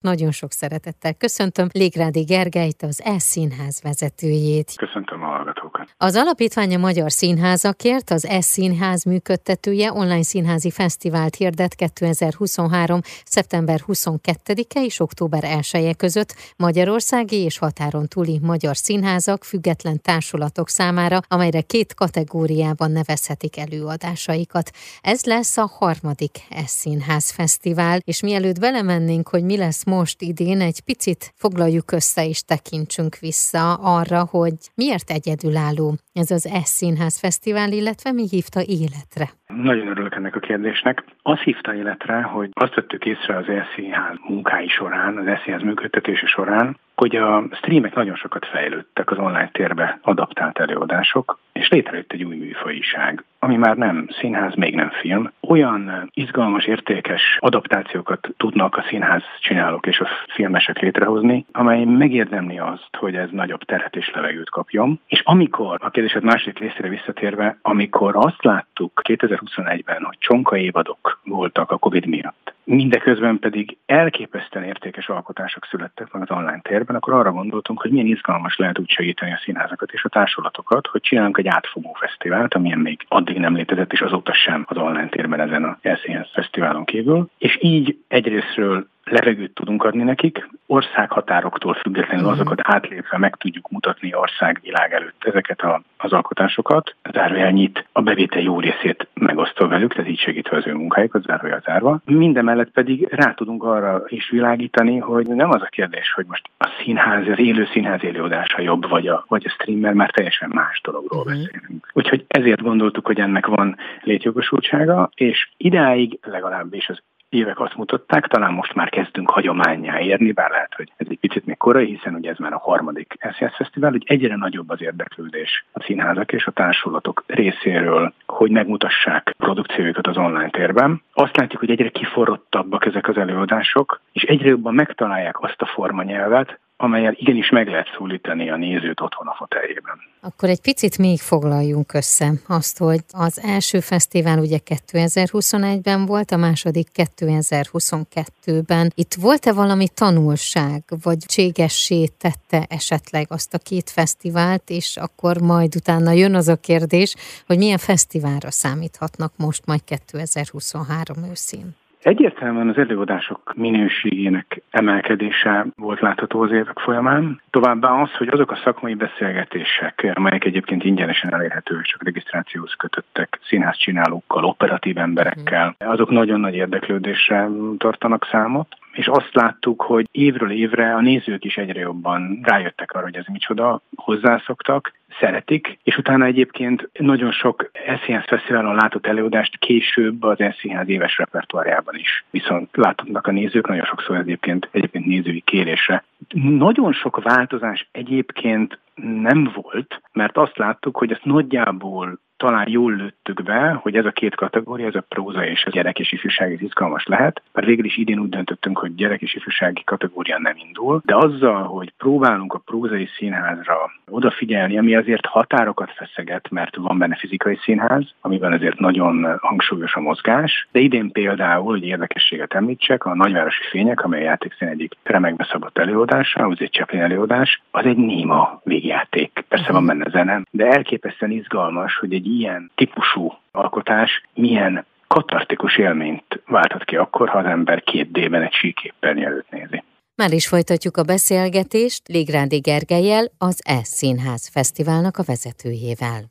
Nagyon sok szeretettel köszöntöm Légrádi Gergelyt, az E-színház vezetőjét. Köszöntöm a hallgatókat. Az Alapítvány a Magyar Színházakért, az E-színház működtetője online színházi fesztivált hirdet 2023. szeptember 22-e és október 1 -e között Magyarországi és határon túli magyar színházak független társulatok számára, amelyre két kategóriában nevezhetik előadásaikat. Ez lesz a harmadik E-színház fesztivál, és mielőtt belemennénk, hogy mi lesz most idén egy picit foglaljuk össze és tekintsünk vissza arra, hogy miért egyedülálló ez az S Színház Fesztivál, illetve mi hívta életre? Nagyon örülök ennek a kérdésnek. Azt hívta életre, hogy azt vettük észre az Színház munkái során, az Színház működtetése során, hogy a streamek nagyon sokat fejlődtek az online térbe adaptált előadások, és létrejött egy új műfajiság, ami már nem színház, még nem film. Olyan izgalmas, értékes adaptációkat tudnak a színház csinálók és a filmesek létrehozni, amely megérdemli azt, hogy ez nagyobb teret és levegőt kapjon. És amikor, a kérdésed második részére visszatérve, amikor azt láttuk 2021-ben, hogy csonka évadok voltak a Covid miatt, mindeközben pedig elképesztően értékes alkotások születtek meg az online térben, akkor arra gondoltunk, hogy milyen izgalmas lehet úgy segíteni a színházakat és a társulatokat, hogy csinálunk egy átfogó fesztivált, amilyen még addig nem létezett, és azóta sem az online térben ezen a Elszínház fesztiválon kívül. És így egyrésztről levegőt tudunk adni nekik, országhatároktól függetlenül mhm. azokat átlépve meg tudjuk mutatni országvilág előtt ezeket a, az alkotásokat. Zárójel nyit a bevétel jó részét megosztva velük, tehát így segítve az ő munkájukat, zárójel zárva. Mindemellett pedig rá tudunk arra is világítani, hogy nem az a kérdés, hogy most a színház, az élő színház élőadása jobb, vagy a, vagy a streamer, már teljesen más dologról uh-huh. beszélünk. Úgyhogy ezért gondoltuk, hogy ennek van létjogosultsága, és idáig legalábbis az évek azt mutatták, talán most már kezdünk hagyományá érni, bár lehet, hogy ez egy picit még korai, hiszen ugye ez már a harmadik SZSZ Fesztivál, hogy egyre nagyobb az érdeklődés a színházak és a társulatok részéről, hogy megmutassák produkcióikat az online térben. Azt látjuk, hogy egyre kiforrottabbak ezek az előadások, és egyre jobban megtalálják azt a formanyelvet, amelyel igenis meg lehet szólítani a nézőt otthon a foteljében. Akkor egy picit még foglaljunk össze azt, hogy az első fesztivál ugye 2021-ben volt, a második 2022-ben. Itt volt-e valami tanulság, vagy cségessé tette esetleg azt a két fesztivált, és akkor majd utána jön az a kérdés, hogy milyen fesztiválra számíthatnak most majd 2023 őszén? Egyértelműen az előadások minőségének emelkedése volt látható az évek folyamán. Továbbá az, hogy azok a szakmai beszélgetések, amelyek egyébként ingyenesen elérhetőek, csak regisztrációhoz kötöttek színházcsinálókkal, operatív emberekkel, azok nagyon nagy érdeklődésre tartanak számot és azt láttuk, hogy évről évre a nézők is egyre jobban rájöttek arra, hogy ez micsoda, hozzászoktak, szeretik, és utána egyébként nagyon sok SZIHÁZ Fesztiválon látott előadást később az SZIHÁZ éves repertoárjában is. Viszont láthatnak a nézők, nagyon sokszor egyébként, egyébként nézői kérésre. Nagyon sok változás egyébként nem volt, mert azt láttuk, hogy ezt nagyjából talán jól lőttük be, hogy ez a két kategória, ez a próza és a gyerek és ifjúsági izgalmas lehet, mert végül is idén úgy döntöttünk, hogy gyerek és ifjúsági kategória nem indul, de azzal, hogy próbálunk a prózai színházra odafigyelni, ami azért határokat feszeget, mert van benne fizikai színház, amiben azért nagyon hangsúlyos a mozgás, de idén például, hogy érdekességet említsek, a Nagyvárosi Fények, amely a játékszín egyik remekbe szabott előadása, az egy Chaplin előadás, az egy néma végjáték. Persze van benne zene, de elképesztően izgalmas, hogy egy ilyen típusú alkotás milyen katartikus élményt válthat ki akkor, ha az ember két D-ben egy síképpen előtt nézi. Már is folytatjuk a beszélgetést Légrádi Gergelyel, az E Színház Fesztiválnak a vezetőjével.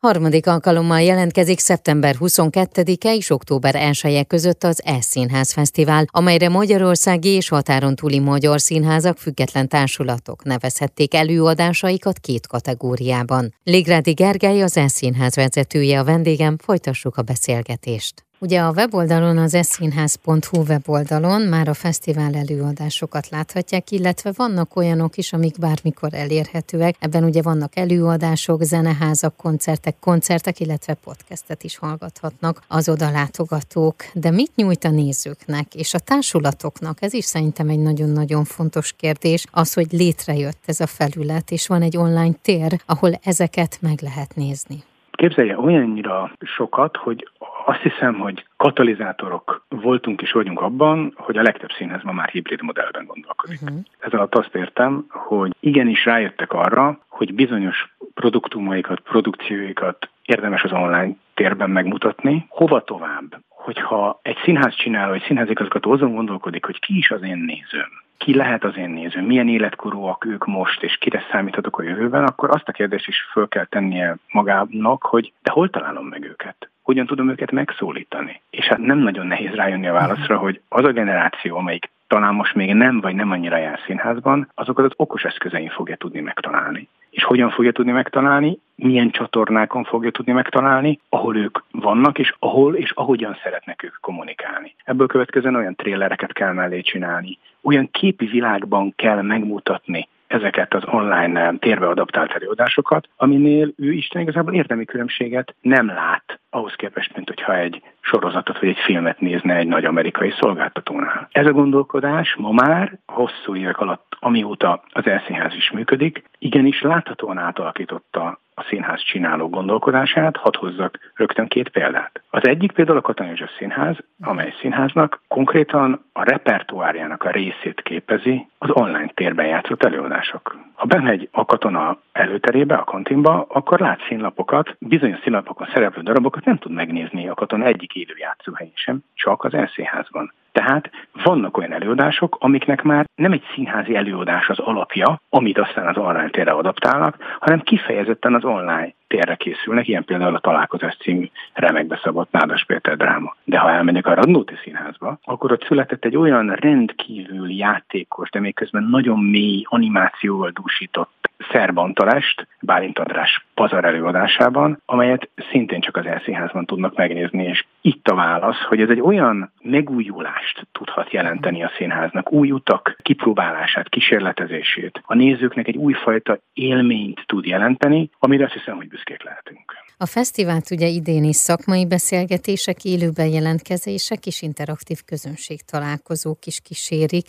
Harmadik alkalommal jelentkezik szeptember 22-e és október 1 -e között az E-Színház Fesztivál, amelyre magyarországi és határon túli magyar színházak független társulatok nevezhették előadásaikat két kategóriában. Légrádi Gergely az E-Színház vezetője a vendégem, folytassuk a beszélgetést. Ugye a weboldalon, az eszínház.hu weboldalon már a fesztivál előadásokat láthatják, illetve vannak olyanok is, amik bármikor elérhetőek. Ebben ugye vannak előadások, zeneházak, koncertek, koncertek, illetve podcastet is hallgathatnak az oda látogatók. De mit nyújt a nézőknek és a társulatoknak? Ez is szerintem egy nagyon-nagyon fontos kérdés, az, hogy létrejött ez a felület, és van egy online tér, ahol ezeket meg lehet nézni. Képzelje olyannyira sokat, hogy azt hiszem, hogy katalizátorok voltunk és vagyunk abban, hogy a legtöbb színház ma már hibrid modellben gondolkodik. Uh-huh. Ez alatt azt értem, hogy igenis rájöttek arra, hogy bizonyos produktumaikat, produkcióikat érdemes az online térben megmutatni. Hova tovább? Hogyha egy színház csináló, egy színházigazgató azon gondolkodik, hogy ki is az én nézőm, ki lehet az én nézőm, milyen életkorúak ők most, és kire számíthatok a jövőben, akkor azt a kérdést is föl kell tennie magának, hogy de hol találom meg őket? Hogyan tudom őket megszólítani? És hát nem nagyon nehéz rájönni a válaszra, hogy az a generáció, amelyik talán most még nem vagy nem annyira jár színházban, azokat az okos eszközein fogja tudni megtalálni. És hogyan fogja tudni megtalálni? Milyen csatornákon fogja tudni megtalálni, ahol ők vannak, és ahol és ahogyan szeretnek ők kommunikálni. Ebből következően olyan trélereket kell mellé csinálni, olyan képi világban kell megmutatni ezeket az online térbe adaptált előadásokat, aminél ő Isten igazából érdemi különbséget nem lát ahhoz képest, mint hogyha egy sorozatot vagy egy filmet nézne egy nagy amerikai szolgáltatónál. Ez a gondolkodás ma már hosszú évek alatt, amióta az elszínház is működik, igenis láthatóan átalakította a színház csináló gondolkodását, hadd hozzak rögtön két példát. Az egyik például a Katona József Színház, amely színháznak konkrétan a repertoárjának a részét képezi az online térben játszott előadások. Ha bemegy a katona előterébe, a kantinba, akkor lát színlapokat, bizonyos színlapokon szereplő darabokat nem tud megnézni a katona egyik élő játszóhelyén sem, csak az elszínházban. Tehát vannak olyan előadások, amiknek már nem egy színházi előadás az alapja, amit aztán az online térre adaptálnak, hanem kifejezetten az online térre készülnek, ilyen például a Találkozás című remekbe szabott Nádas Péter dráma. De ha elmegyek a Radnóti Színházba, akkor ott született egy olyan rendkívül játékos, de még közben nagyon mély animációval dúsított szerbantalest Bálint András pazar előadásában, amelyet szintén csak az elszínházban tudnak megnézni, és itt a válasz, hogy ez egy olyan megújulást tudhat jelenteni a színháznak, új utak kipróbálását, kísérletezését, a nézőknek egy újfajta élményt tud jelenteni, amire azt hiszem, hogy büszkék lehetünk. A fesztivált ugye idén is szakmai beszélgetések, élőben jelentkezések és interaktív közönség találkozók is kísérik.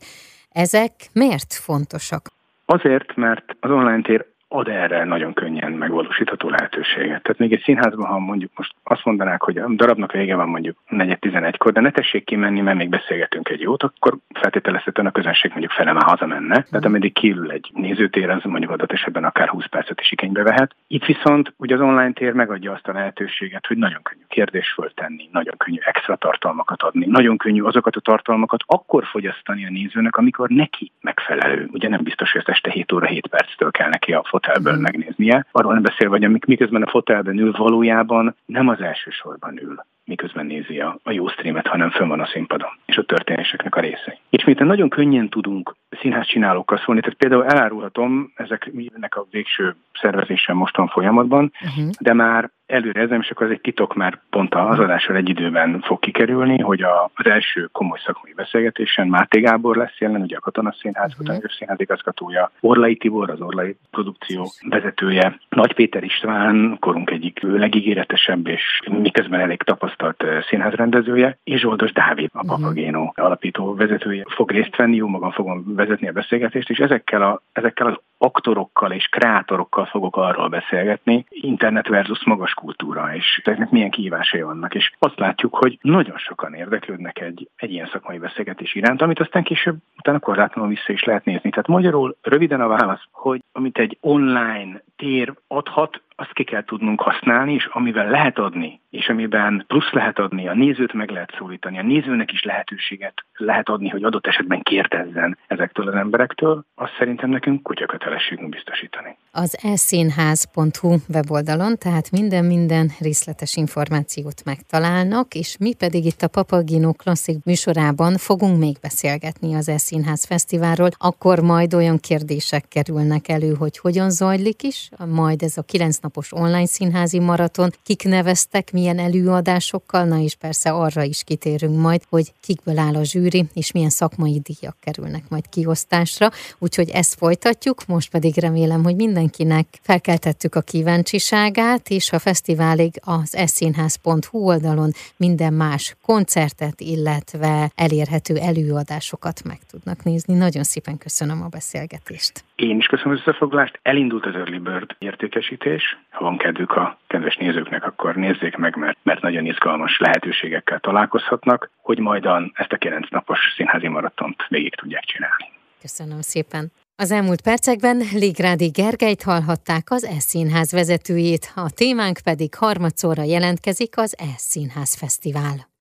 Ezek miért fontosak? Azért, mert az online tér ad erre nagyon könnyen megvalósítható lehetőséget. Tehát még egy színházban, ha mondjuk most azt mondanák, hogy a darabnak vége van mondjuk 4-11-kor, de ne tessék kimenni, mert még beszélgetünk egy jót, akkor feltételezhetően a közönség mondjuk fele már hazamenne. Tehát ameddig kiül egy nézőtér, az mondjuk adott esetben akár 20 percet is igénybe vehet. Itt viszont ugye az online tér megadja azt a lehetőséget, hogy nagyon könnyű kérdés föltenni, nagyon könnyű extra tartalmakat adni, nagyon könnyű azokat a tartalmakat akkor fogyasztani a nézőnek, amikor neki megfelelő. Ugye nem biztos, hogy este 7 óra 7 perctől kell neki a fotelből megnéznie. Arról nem beszél, hogy amik miközben a fotelben ül, valójában nem az első sorban ül miközben nézi a, a jó streamet, hanem fönn van a színpadon, és a történéseknek a részei. És miután nagyon könnyen tudunk színház csinálókkal szólni, tehát például elárulhatom, ezeknek a végső szervezésen most van folyamatban, uh-huh. de már előre ezem, és akkor ez egy titok, már pont az adással egy időben fog kikerülni, hogy a, az első komoly szakmai beszélgetésen Máté Gábor lesz jelen, ugye a Katona Színház, uh-huh. Katona Színház igazgatója, Orlai Tibor, az Orlai produkció vezetője, Nagy Péter István, korunk egyik legígéretesebb és miközben elég tapasztalt színházrendezője, és Zsoldos Dávid, a Papagéno uh-huh. alapító vezetője fog részt venni, jó magam fogom vezetni a beszélgetést, és ezekkel, a, ezekkel az aktorokkal és kreátorokkal fogok arról beszélgetni, internet versus magas kultúra, és ezeknek milyen kihívásai vannak. És azt látjuk, hogy nagyon sokan érdeklődnek egy, egy ilyen szakmai beszélgetés iránt, amit aztán később utána korlátlanul vissza is lehet nézni. Tehát magyarul röviden a válasz, hogy amit egy online tér adhat, azt ki kell tudnunk használni, és amivel lehet adni, és amiben plusz lehet adni, a nézőt meg lehet szólítani, a nézőnek is lehetőséget lehet adni, hogy adott esetben kérdezzen ezektől az emberektől, azt szerintem nekünk kutyakötelességünk biztosítani. Az elszínház.hu weboldalon, tehát minden-minden részletes információt megtalálnak, és mi pedig itt a Papagino Klasszik műsorában fogunk még beszélgetni az Elszínház Fesztiválról, akkor majd olyan kérdések kerülnek elő, hogy hogyan zajlik is, majd ez a kilenc napos online színházi maraton, kik neveztek, milyen előadásokkal, na és persze arra is kitérünk majd, hogy kikből áll a zsűri, és milyen szakmai díjak kerülnek majd kiosztásra. Úgyhogy ezt folytatjuk, most pedig remélem, hogy minden mindenkinek felkeltettük a kíváncsiságát, és a fesztiválig az eszínház.hu oldalon minden más koncertet, illetve elérhető előadásokat meg tudnak nézni. Nagyon szépen köszönöm a beszélgetést. Én is köszönöm az összefoglalást. Elindult az Early Bird értékesítés. Ha van kedvük a kedves nézőknek, akkor nézzék meg, mert, mert nagyon izgalmas lehetőségekkel találkozhatnak, hogy majd ezt a kilenc napos színházi maratont végig tudják csinálni. Köszönöm szépen. Az elmúlt percekben Ligrádi Gergelyt hallhatták az E-színház vezetőjét, a témánk pedig harmadszorra jelentkezik az E-színház fesztivál.